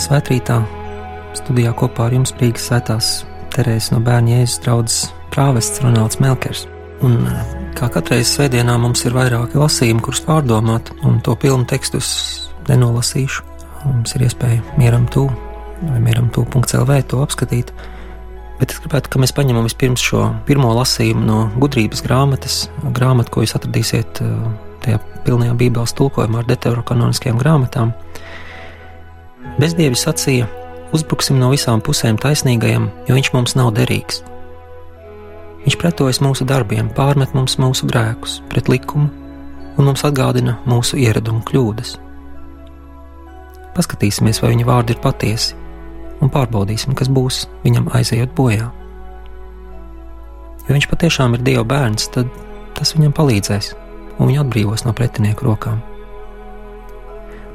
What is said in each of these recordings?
Svētkrītā studijā kopā ar jums Rīgas svētās Terēzes no bērna Jēzus draugs prāvests Ronalds Melkers. Un, kā katreiz svētdienā mums ir vairāki lasījumi, kurus pārdomāt, un to pilnu tekstus nenolasīšu. Mums ir iespēja mieram tū vai mieram tū.lv to apskatīt. Bet es gribētu, ka mēs paņemam vispirms šo pirmo lasījumu no gudrības grāmatas, grāmatu, ko jūs atradīsiet tajā pilnajā Bībeles tulkojumā ar deuterokanoniskajām grāmatām. Bezdievis sacīja: Uzbruksim no visām pusēm taisnīgajam, jo viņš mums nav derīgs. Viņš pretojas mūsu darbiem, pārmet mums mūsu grēkus, pret likumu un mums atgādina mūsu ieradumu kļūdas. Paskatīsimies, vai viņa vārdi ir patiesi, un pārbaudīsim, kas būs viņam aizejot bojā. Ja viņš patiešām ir Dieva bērns, tad tas viņam palīdzēs un viņu atbrīvos no pretinieku rokām.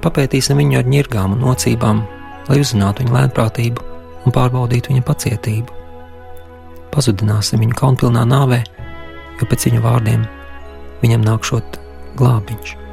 Papētīsim viņu ar ņirgām un nocībām, lai uzzinātu viņa lēnprātību un pārbaudītu viņa pacietību. Pazudināsim viņu kaunpilnā nāvē, jo pēc viņa vārdiem viņam nākšot glābiņš.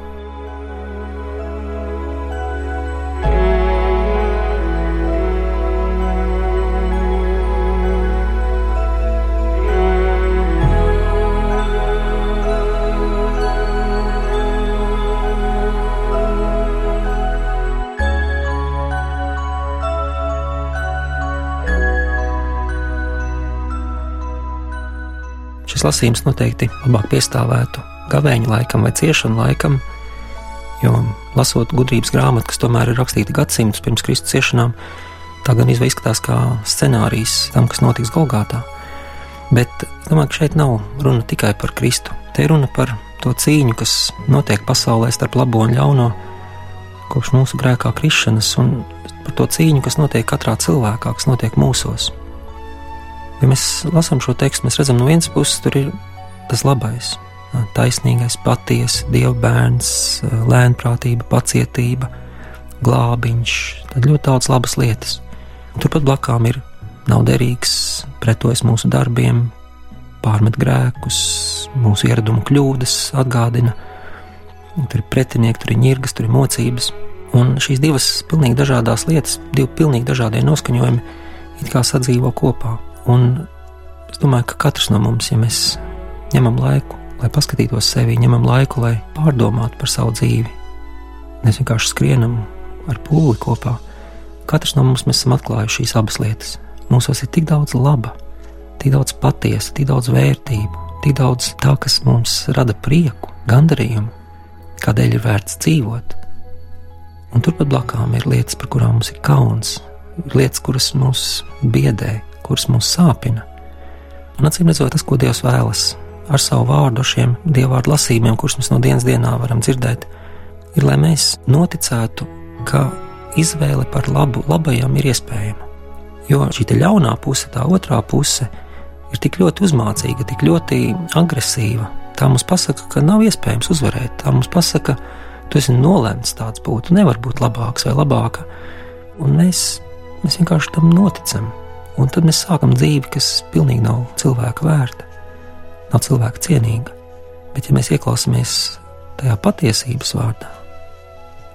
Šis lasījums noteikti labāk piestāvētu gavēņa laikam vai ciešanu laikam, jo lasot gudrības grāmatu, kas tomēr ir rakstīta gadsimtus pirms Kristus ciešanām, tā gan izskatās kā scenārijs tam, kas notiks Golgātā. Bet domāju, ka šeit nav runa tikai par Kristu. Te ir runa par to cīņu, kas notiek pasaulē starp labo un ļauno, kopš mūsu grēkā krišanas, un par to cīņu, kas notiek katrā cilvēkā, kas notiek mūsos. Ja mēs lasām šo tekstu, mēs redzam, no vienas puses tur ir tas labais, taisnīgais, patiesa, dieva bērns, lēnprātība, pacietība, glābiņš, tad ļoti daudz labas lietas. Un turpat blakām ir nav derīgs, pretojas mūsu darbiem, pārmet grēkus, mūsu ieradumu kļūdas, atgādina. Tur ir pretinieki, tur ir ņirgas, tur ir mocības. Un šīs divas pilnīgi dažādas lietas, divi pilnīgi dažādie noskaņojumi, it kā sadzīvo kopā. Un es domāju, ka katrs no mums, ja mēs ņemam laiku, lai paskatītos sevi, ņemam laiku, lai pārdomātu par savu dzīvi, mēs vienkārši skrienam ar pūli kopā. Katrs no mums esam atklājuši šīs abas lietas. Mūsos ir tik daudz laba, tik daudz patiesa, tik daudz vērtību, tik daudz tā, kas mums rada prieku, gandarījumu, kādēļ ir vērts dzīvot. Un turpat blakām ir lietas, par kurām mums ir kauns, ir lietas, kuras mūs biedē, kuras mūs sāpina. Un acīm redzot, tas, ko Dievs vēlas ar savu vārdu, šiem dievvvārdu lasījumiem, kurus mēs no dienas dienā varam dzirdēt, ir, lai mēs noticētu, ka izvēle par labu labajam ir iespējama. Jo šī ļaunā puse, tā otrā puse, ir tik ļoti uzmācīga, tik ļoti agresīva. Tā mums pasaka, ka nav iespējams uzvarēt. Tā mums pasaka, tu esi nolemts tāds būt, tu nevari būt labāks vai labāka. Un mēs, mēs vienkārši tam noticam. Un tad mēs sākam dzīvi, kas pilnīgi nav cilvēka vērta, nav cilvēka cienīga. Bet, ja mēs ieklausāmies tajā patiesības vārdā,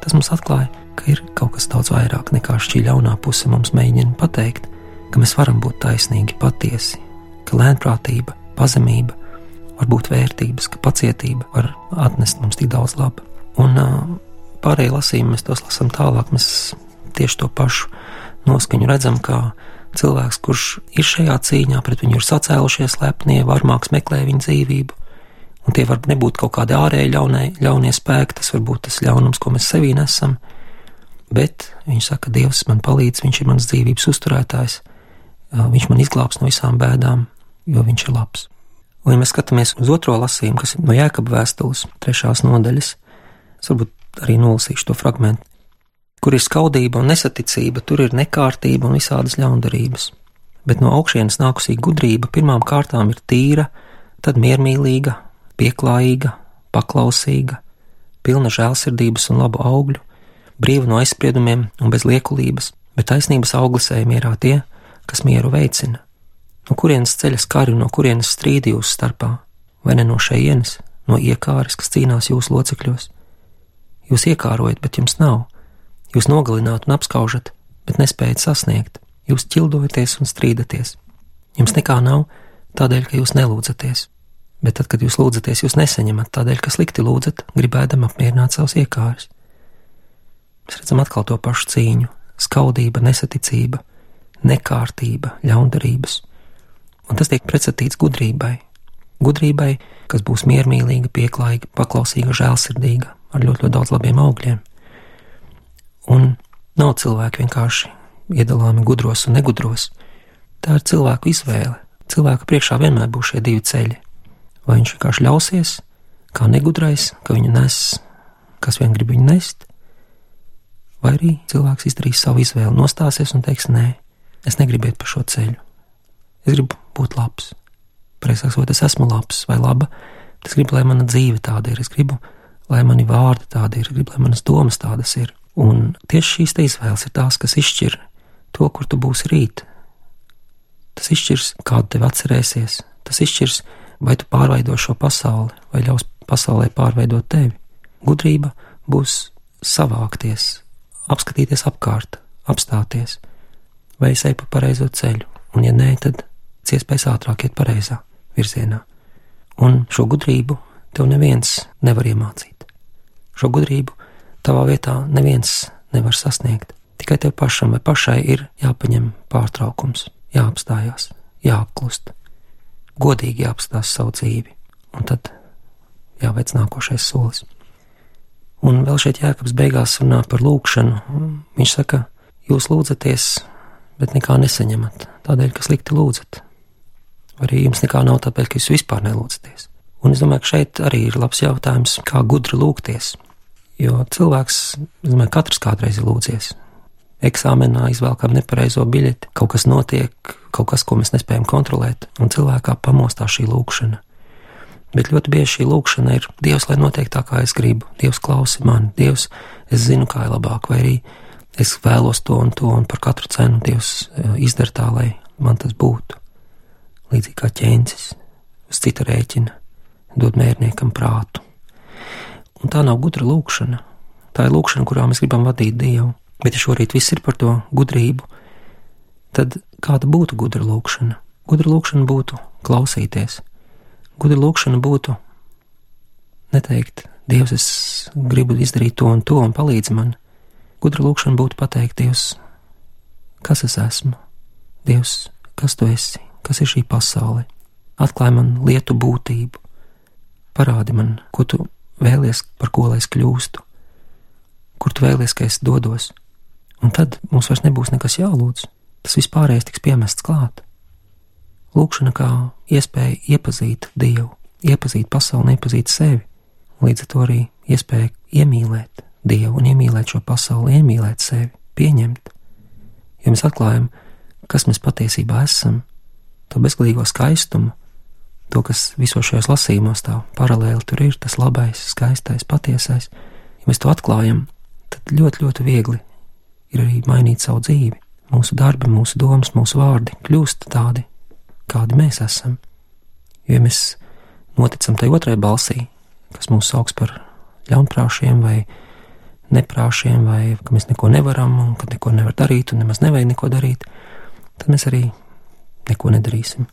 tas mums atklāja, ka ir kaut kas daudz vairāk nekā šī ļaunā puse mums mēģina pateikt, ka mēs varam būt taisnīgi, patiesi, ka lēnprātība, pazemība var būt vērtības, ka pacietība var atnest mums tik daudz laba. Un pārējie lasījumi mēs tos lasām tālāk, mēs tieši to pašu noskaņu redzam, kā cilvēks, kurš ir šajā cīņā, pret viņu ir sacēlušies lepnie, varmāks meklē viņa dzīvību. Un tie var nebūt kaut kādi ārēji ļaunie, ļaunie spēki, tas var būt tas ļaunums, ko mēs sevī nesam. Bet viņš saka, Dievs man palīdz, viņš ir mans dzīvības uzturētājs, viņš man izglābs no visām bēdām, jo viņš ir labs. Un, ja mēs skatāmies uz otro lasījumu, kas ir no Jēkabas vēstules, trešās nodaļas, es varbūt arī nolasīšu to fragment. Kur ir skaudība un nesaticība, tur ir nekārtība un visādas ļaundarības. Bet no augšienes nākusī gudrība pirmām kārtām ir tīra, tad miermīlīga, pieklājīga, paklausīga, pilna žēlsirdības un labu augļu, brīva no aizspriedumiem un bez liekulības, bet taisnības auglis ej mierā tie, kas mieru veicina. No kurienes ceļas kari un no kurienes strīdi jūsu starpā, vai ne no šejienes, no iekāres, kas cīnās jūsu locekļos? Jūs iekārojat, bet jums nav Jūs nogalināt un apskaužat, bet nespējat sasniegt. Jūs ķildojaties un strīdaties. Jums nekā nav tādēļ, ka jūs nelūdzaties. Bet tad, kad jūs lūdzaties, jūs nesaņemat tādēļ, ka slikti lūdzat, gribēdam apmierināt savus iekārus. Mēs redzam atkal to pašu cīņu - skaudība, nesaticība, nekārtība, ļaundarības. Un tas tiek pretstatīts gudrībai. Gudrībai, kas būs miermīlīga, pieklājīga, paklausīga, žēlsirdīga, ar ļoti, ļoti daudz labiem augļiem. Un nav cilvēki vienkārši iedalāmi gudros un negudros. Tā ir cilvēku izvēle. Cilvēka priekšā vienmēr būs šie divi ceļi. Vai viņš vienkārši ļausies, kā negudrais, ka viņu nes, kas vien grib viņu nest, vai arī cilvēks izdarīs savu izvēli, nostāsies un teiks, nē, es negribu iet pa šo ceļu. Es gribu būt labs. Precīzāk sakot, es esmu labs vai laba. Es gribu, lai mana dzīve tāda ir. Es gribu, lai mani vārdi tādi ir. Es gribu, lai manas domas tādas ir. Un tieši šīs izvēles ir tās, kas izšķir to, kur tu būsi rīt. Tas izšķirs, kādu tevi atcerēsies. Tas izšķirs, vai tu pārveido šo pasauli, vai ļaus pasaulē pārveidot tevi. Gudrība būs savākties, apskatīties apkārt, apstāties, vai es eju pa pareizo ceļu, un ja nē, tad pēc iespējas ātrāk iet pareizā virzienā. Un šo gudrību tev neviens nevar iemācīt. Šo gudrību tavā vietā neviens nevar sasniegt. Tikai tev pašam vai pašai ir jāpaņem pārtraukums, jāapstājās, jāapklust, godīgi jāapstās savu dzīvi, un tad jāveic nākošais solis. Un vēl šeit Jēkabs beigās runā par lūgšanu. Viņš saka, jūs lūdzaties, bet nekā nesaņemat, tādēļ, ka slikti lūdzat arī jums nekā nav tāpēc, ka jūs vispār nelūdzaties. Un es domāju, ka šeit arī ir labs jautājums, kā gudri lūgties. Jo cilvēks, es domāju, katrs kādreiz ir lūdzies. Eksāmenā izvēlkam nepareizo biļeti, kaut kas notiek, kaut kas, ko mēs nespējam kontrolēt, un cilvēkā pamostā šī lūkšana. Bet ļoti bieži šī lūkšana ir Dievs, lai notiek tā, kā es gribu. Dievs klausi mani, Dievs, es zinu, kā ir labāk, vai arī es vēlos to un to, un par katru cenu Dievs eh, izdara tā, lai man tas būtu līdzīgi kā ķēncis, uz cita rēķina, dod mērniekam prātu. Un tā nav gudra lūkšana. Tā ir lūkšana, kurā mēs gribam vadīt Dievu. Bet, ja šorīt viss ir par to gudrību, tad kāda būtu gudra lūkšana? Gudra lūkšana būtu klausīties. Gudra lūkšana būtu neteikt, Dievs, es gribu izdarīt to un to, un palīdzi man. Gudra lūkšana būtu pateikt, Dievs, kas es esmu? Dievs, kas tu esi? kas ir šī pasaule. Atklāj man lietu būtību, parādi man, ko tu vēlies, par ko lai es kļūstu, kur tu vēlies, ka es dodos. Un tad mums vairs nebūs nekas jālūdz, tas vispārējais tiks piemests klāt. Lūkšana kā iespēja iepazīt Dievu, iepazīt pasauli, iepazīt sevi, līdz ar to arī iespēja iemīlēt Dievu un iemīlēt šo pasauli, iemīlēt sevi, pieņemt. Ja mēs atklājam, kas mēs patiesībā esam, to bezgalīgo skaistumu, to, kas visos šajos lasījumos tā paralēli tur ir, tas labais, skaistais, patiesais. Ja mēs to atklājam, tad ļoti, ļoti viegli ir arī mainīt savu dzīvi. Mūsu darbi, mūsu domas, mūsu vārdi kļūst tādi, kādi mēs esam. Jo ja mēs noticam tai otrai balsī, kas mūs sauc par ļaunprāšiem vai neprāšiem, vai ka mēs neko nevaram un ka neko nevar darīt un nemaz nevajag neko darīt, tad mēs arī neko nedarīsim.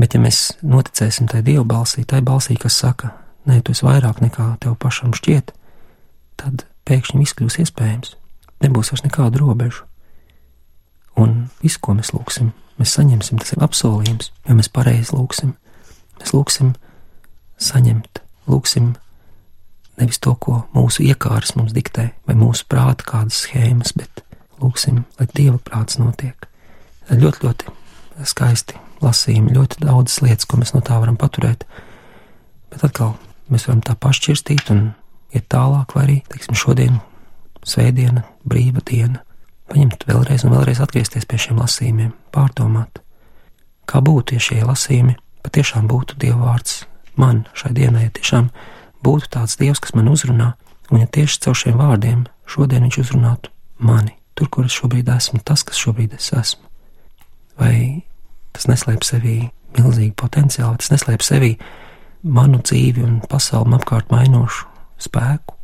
Bet, ja mēs noticēsim tai Dieva balsī, tai balsī, kas saka, nē, tu esi vairāk nekā tev pašam šķiet, tad pēkšņi viss kļūs iespējams. Nebūs vairs nekādu robežu. Un viss, ko mēs lūgsim, mēs saņemsim, tas ir apsolījums, ja mēs pareizi lūgsim. Mēs lūgsim saņemt, lūgsim nevis to, ko mūsu iekāras mums diktē, vai mūsu prāta kādas schēmas, bet lūgsim, lai Dieva prāts notiek. Ļoti, ļoti skaisti lasījumi, ļoti daudzas lietas, ko mēs no tā varam paturēt. Bet atkal mēs varam tā pašķirstīt un iet tālāk, vai arī, teiksim, šodien, svētdiena, brīva diena, paņemt vēlreiz un vēlreiz atgriezties pie šiem lasījumiem, pārdomāt, kā būtu, ja šie lasījumi patiešām būtu Dieva vārds man šai dienai, ja tiešām būtu tāds Dievs, kas man uzrunā, un ja tieši caur šiem vārdiem šodien viņš uzrunātu mani, tur, kur es šobrīd esmu, tas, kas šobrīd es esmu vai tas neslēp sevī milzīgu potenciālu, tas neslēp sevī manu dzīvi un pasauli apkārt mainošu spēku.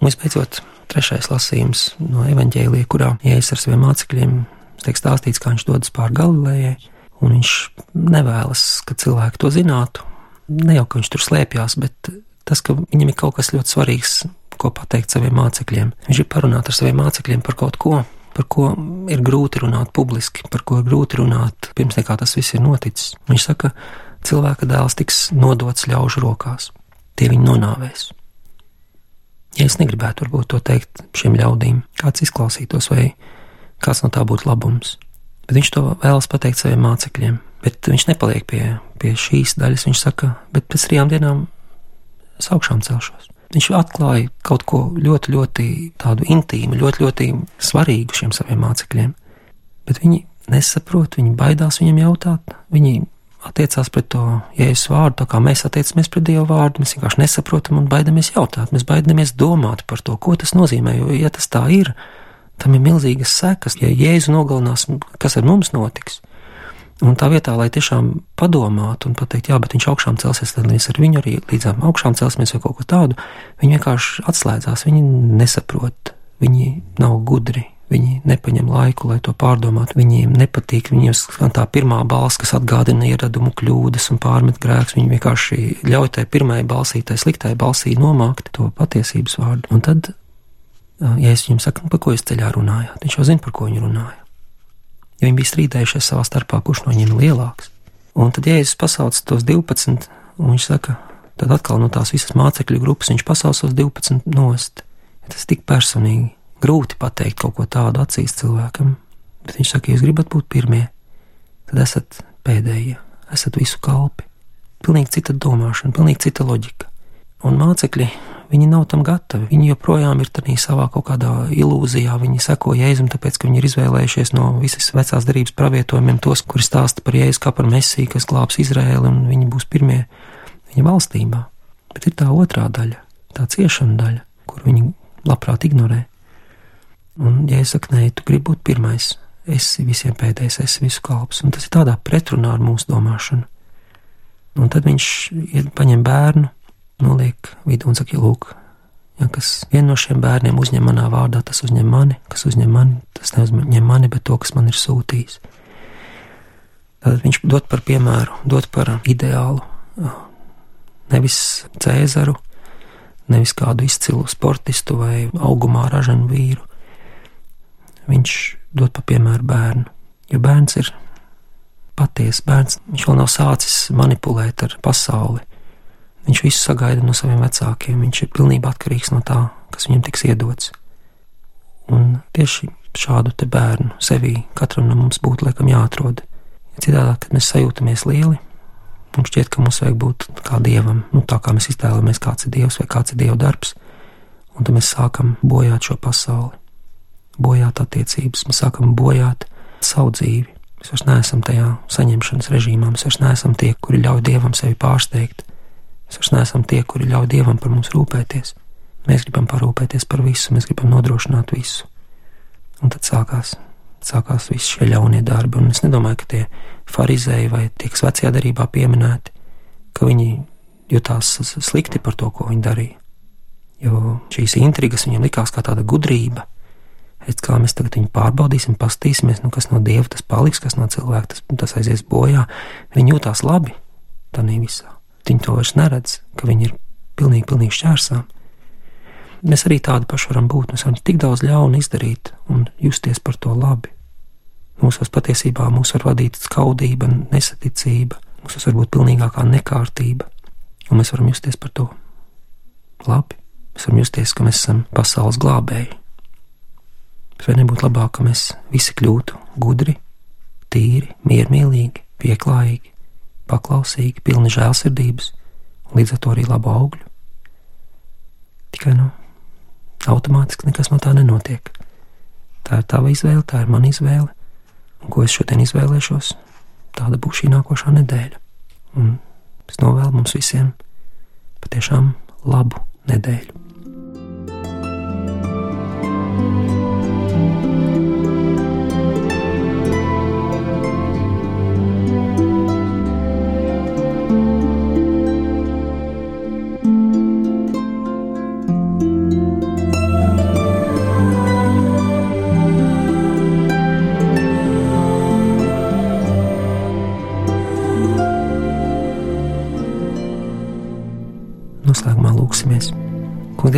Un visbeidzot, trešais lasījums no evaņģēlīja, kurā Jēzus ar saviem mācekļiem tiek stāstīts, kā viņš dodas pāri Galilejai, un viņš nevēlas, ka cilvēki to zinātu. Ne jau ka viņš tur slēpjas, bet tas, ka viņam ir kaut kas ļoti svarīgs, ko pateikt saviem mācekļiem. Viņš ir parunāt ar saviem mācekļiem par kaut ko, par ko ir grūti runāt publiski, par ko ir grūti runāt pirms nekā tas viss ir noticis. Viņš saka, cilvēka dēls tiks nodots ļaužu rokās, tie viņu nonāvēs. Ja es negribētu varbūt to teikt šiem ļaudīm, kāds izklausītos vai kāds no tā būtu labums, bet viņš to vēlas pateikt saviem mācekļiem, bet viņš nepaliek pie, pie šīs daļas, viņš saka, bet pēc trijām dienām es augšām celšos. Viņš atklāja kaut ko ļoti, ļoti tādu intīmu, ļoti, ļoti svarīgu šiem saviem mācekļiem, bet viņi nesaprot, viņi baidās viņam jautāt, viņi attiecās pret to jēzus vārdu, tā kā mēs attiecamies pret Dievu vārdu, mēs vienkārši nesaprotam un baidamies jautāt, mēs baidamies domāt par to, ko tas nozīmē, jo, ja tas tā ir, tam ir milzīgas sekas, ja Jēzu nogalinās, kas ar mums notiks. Un tā vietā, lai tiešām padomātu un pateikt, jā, bet viņš augšām celsies, tad mēs ar viņu arī līdzām augšām celsimies vai kaut ko tādu, viņi vienkārši atslēdzās, viņi nesaprot, viņi nav gudri, Viņi nepaņem laiku, lai to pārdomātu. Viņiem nepatīk, viņiem skan tā pirmā balss, kas atgādina ieradumu kļūdas un pārmet grēks. Viņi vienkārši ļauj tai pirmajai balsī, tai sliktai balsī nomākt to patiesības vārdu. Un tad, ja es viņam saku, nu, par ko jūs ceļā runājāt, viņš jau zina, par ko viņi runāja. Jo viņi bija strīdējušies savā starpā, kurš no viņiem ir lielāks. Un tad, ja es pasaucu tos 12, un viņš saka, tad atkal no tās visas mācekļu grupas viņš pasauc tos 12 nost. Tas tik personīgi grūti pateikt kaut ko tādu acīs cilvēkam, bet viņš saka, ja jūs gribat būt pirmie, tad esat pēdējie, esat visu kalpi. Pilnīgi cita domāšana, pilnīgi cita loģika. Un mācekļi, viņi nav tam gatavi. Viņi joprojām ir tādā savā kaut kādā ilūzijā. Viņi seko Jēzum, tāpēc, ka viņi ir izvēlējušies no visas vecās darbības pravietojumiem tos, kuri stāsta par Jēzu kā par mesiju, kas glābs Izraēlu, un viņi būs pirmie viņa valstībā. Bet ir tā otrā daļa, tā ciešana daļa, kur viņi labprāt ignorē. Un, ja es saku, nē, tu gribi būt pirmais, esi visiem pēdējais, esi visu kalps, un tas ir tādā pretrunā ar mūsu domāšanu. Un tad viņš paņem bērnu, noliek vidū un saka, lūk, ja kas viena no šiem bērniem uzņem manā vārdā, tas uzņem mani, kas uzņem mani, tas neuzņem mani, bet to, kas man ir sūtījis. Tad viņš dod par piemēru, dod par ideālu, nevis Cēzaru, nevis kādu izcilu sportistu vai augumā ražanu vīru, viņš dod pa piemēru bērnu. Jo bērns ir patiesa bērns, viņš vēl nav sācis manipulēt ar pasauli. Viņš visu sagaida no saviem vecākiem, viņš ir pilnībā atkarīgs no tā, kas viņam tiks iedots. Un tieši šādu bērnu sevī katram no mums būtu laikam jāatrod. Ja citādi, kad mēs sajūtamies lieli, mums šķiet, ka mums vajag būt kā dievam, nu, tā kā mēs iztēlojamies, kāds ir dievs vai kāds ir dieva darbs, un tad mēs sākam bojāt šo pasauli bojāt attiecības, mēs sākam bojāt savu dzīvi. Mēs vairs neesam tajā saņemšanas režīmā, mēs vairs neesam tie, kuri ļauj dievam sevi pārsteigt. Mēs vairs neesam tie, kuri ļauj dievam par mums rūpēties. Mēs gribam parūpēties par visu, mēs gribam nodrošināt visu. Un tad sākās, sākās visi šie ļaunie darbi, un es nedomāju, ka tie farizēji vai tie, kas vecajā darbā pieminēti, ka viņi jutās slikti par to, ko viņi darīja. Jo šīs intrigas viņiem likās kā tāda gudrība, Es kā mēs tagad viņu pārbaudīsim, pastīsimies, nu, kas no dieva tas paliks, kas no cilvēka tas, tas aizies bojā. Viņi jūtās labi tādā visā. Viņi to vairs neredz, ka viņi ir pilnīgi, pilnīgi šķērsām. Mēs arī tādi paši varam būt. Mēs varam tik daudz ļaunu izdarīt un justies par to labi. Mūsos patiesībā mūs var vadīt skaudība, nesaticība, mūsos var būt pilnīgākā nekārtība, un mēs varam justies par to labi. Mēs varam justies, ka mēs esam pasaules glābēji Vai nebūtu labāk, ka mēs visi kļūtu gudri, tīri, miermīlīgi, pieklājīgi, paklausīgi, pilni žēlsirdības līdz ar to arī labu augļu? Tikai nu, automātiski nekas no tā nenotiek. Tā ir tava izvēle, tā ir mana izvēle, un ko es šodien izvēlēšos, tāda būs šī nākošā nedēļa. Un es novēlu mums visiem patiešām labu nedēļu.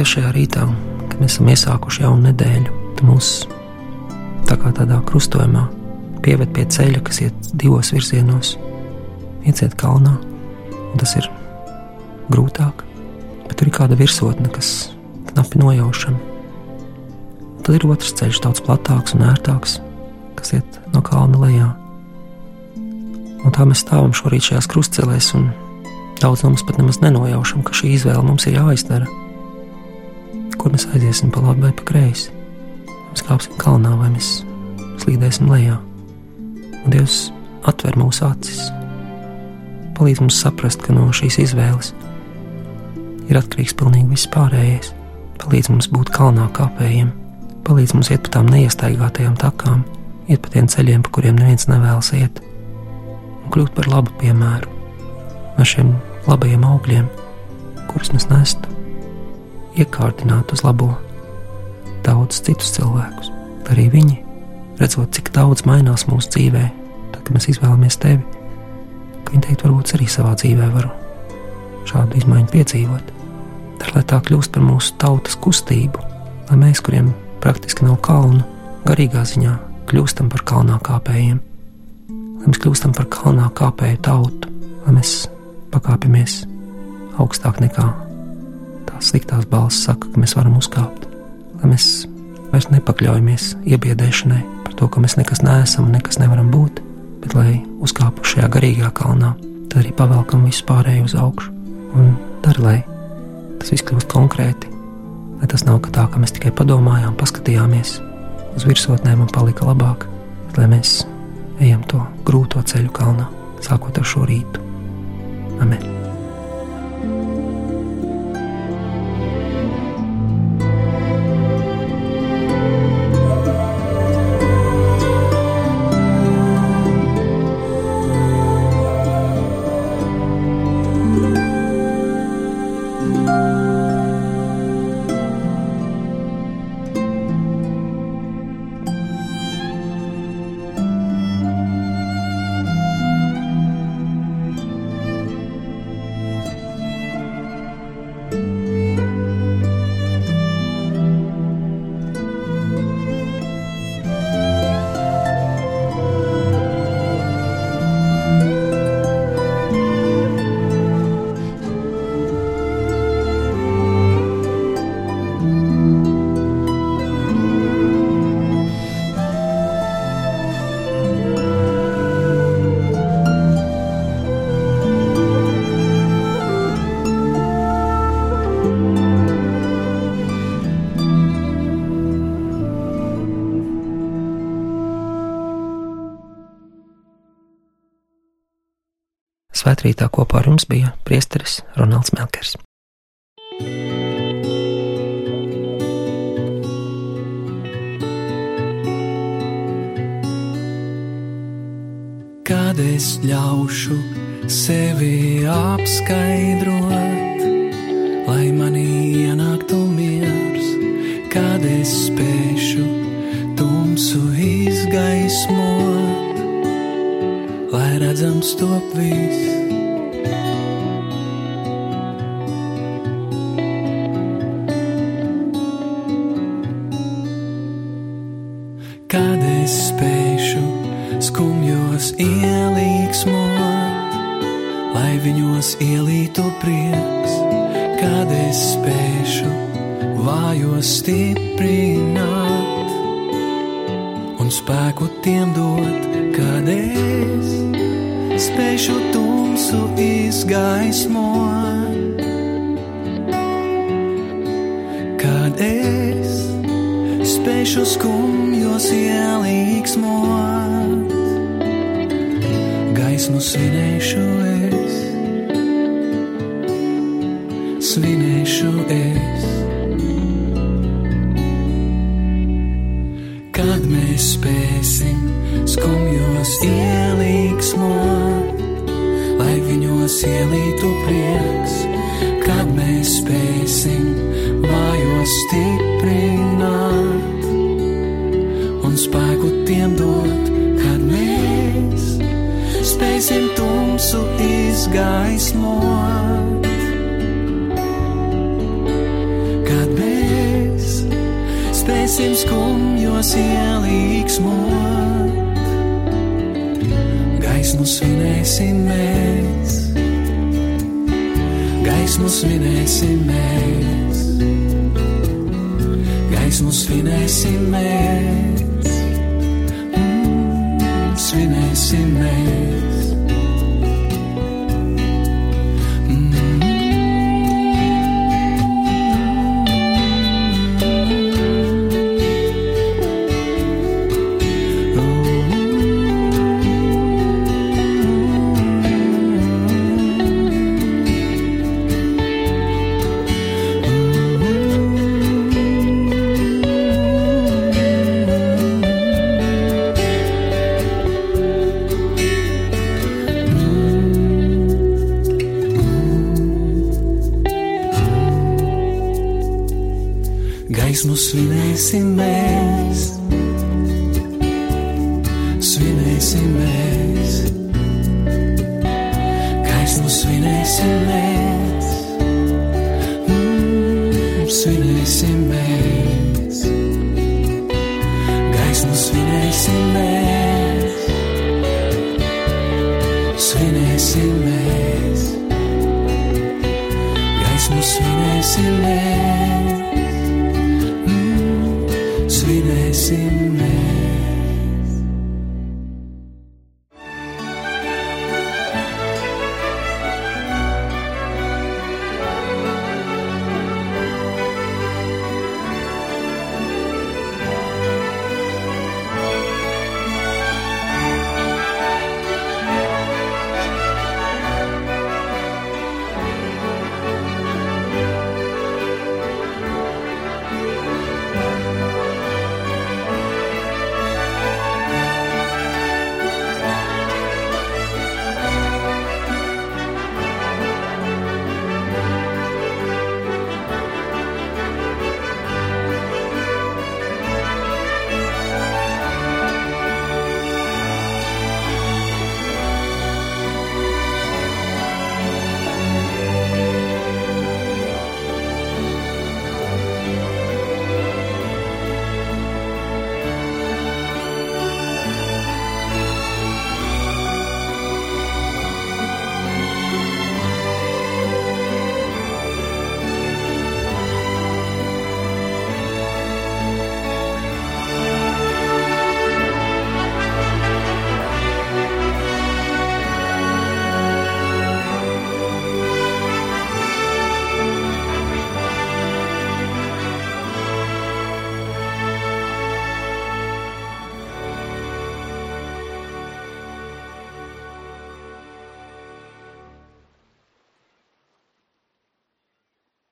Šajā rītā, kad mēs esam iesākuši jaunu nedēļu, tu mūs tā kā tādā krustojumā pieved pie ceļa, kas iet divos virzienos. Ieciet kalnā, un tas ir grūtāk, bet tur ir kāda virsotne, kas knapi nojaušama. Tad ir otrs ceļš, daudz platāks un ērtāks, kas iet no kalna lejā. Un tā mēs stāvam šorīt šajās krustcelēs, un daudz no mums pat nemaz nenojaušam, ka šī izvēle mums ir jāizdara. Kur mēs aiziesim pa labi vai pa kreisi? Mēs kāpsim kalnā vai mēs slīdēsim lejā. Un Dievs atver mūsu acis, palīdz mums saprast, ka no šīs izvēles ir atkarīgs pilnīgi viss pārējais. Palīdz mums būt kalnā kāpējiem, palīdz mums iet pa tām neiestaigātajām takām, iet pa tiem ceļiem, pa kuriem neviens nevēlas iet, un kļūt par labu piemēru ar šiem labajiem augļiem, kurus mēs nestu, iekārtināt uz labo daudz citus cilvēkus, arī viņi, redzot, cik daudz mainās mūsu dzīvē, tad, kad mēs izvēlamies tevi. Viņa teikt, varbūt arī savā dzīvē varu šādu izmaiņu piedzīvot. Dar lai tā kļūst par mūsu tautas kustību, lai mēs, kuriem praktiski nav kalnu, garīgā ziņā kļūstam par kalnā kāpējiem, lai mēs kļūstam par kalnā kāpēju tautu, lai mēs pakāpjamies augstāk nekā sliktās balss saka, ka mēs varam uzkāpt, lai mēs vairs nepakļaujamies iebiedēšanai par to, ka mēs nekas neesam un nekas nevaram būt bet lai uzkāpu šajā garīgā kalnā, tad arī pavelkam visu pārējo uz augšu. Un dari, lai tas viss kļūst konkrēti, lai tas nav tā, ka mēs tikai padomājām, paskatījāmies uz virsotnēm un palika labāk, bet lai mēs ejam to grūto ceļu kalnā, sākot ar šo rītu. Amen! Svētrītā kopā ar jums bija priesteris Ronalds Melkers. Kad es ļaušu sevi apskaidrot, lai manī ienāktu miers, kad es spēšu tumsu izgaismot lai redzams top viss. Kad es spēšu skumjos ielīgsmot, lai viņos ielītu prieks, kad es spēšu vājos stiprināt un spēku tiem dot, kad es spēšu tumsu izgaismot, kad es spēšu skumjos ielīgsmot, ielītu prieks, kad mēs spēsim vājos stiprināt un spēku tiem dot, kad mēs spēsim tumsu izgaismot. Kad spēsim skumjos ielīgsmot. Gaismu svinēsim mēs, gaismu svinēsim mēs, gaismu svinēsim mēs, mm, svinēsim mēs. Gaismu svinēsim mēs, svinēsim mēs, gaismu svinēsim mēs, mm, svinēsim mēs, gaismu svinēsim mēs, svinēsim mēs, gaismu svinēsim mēs.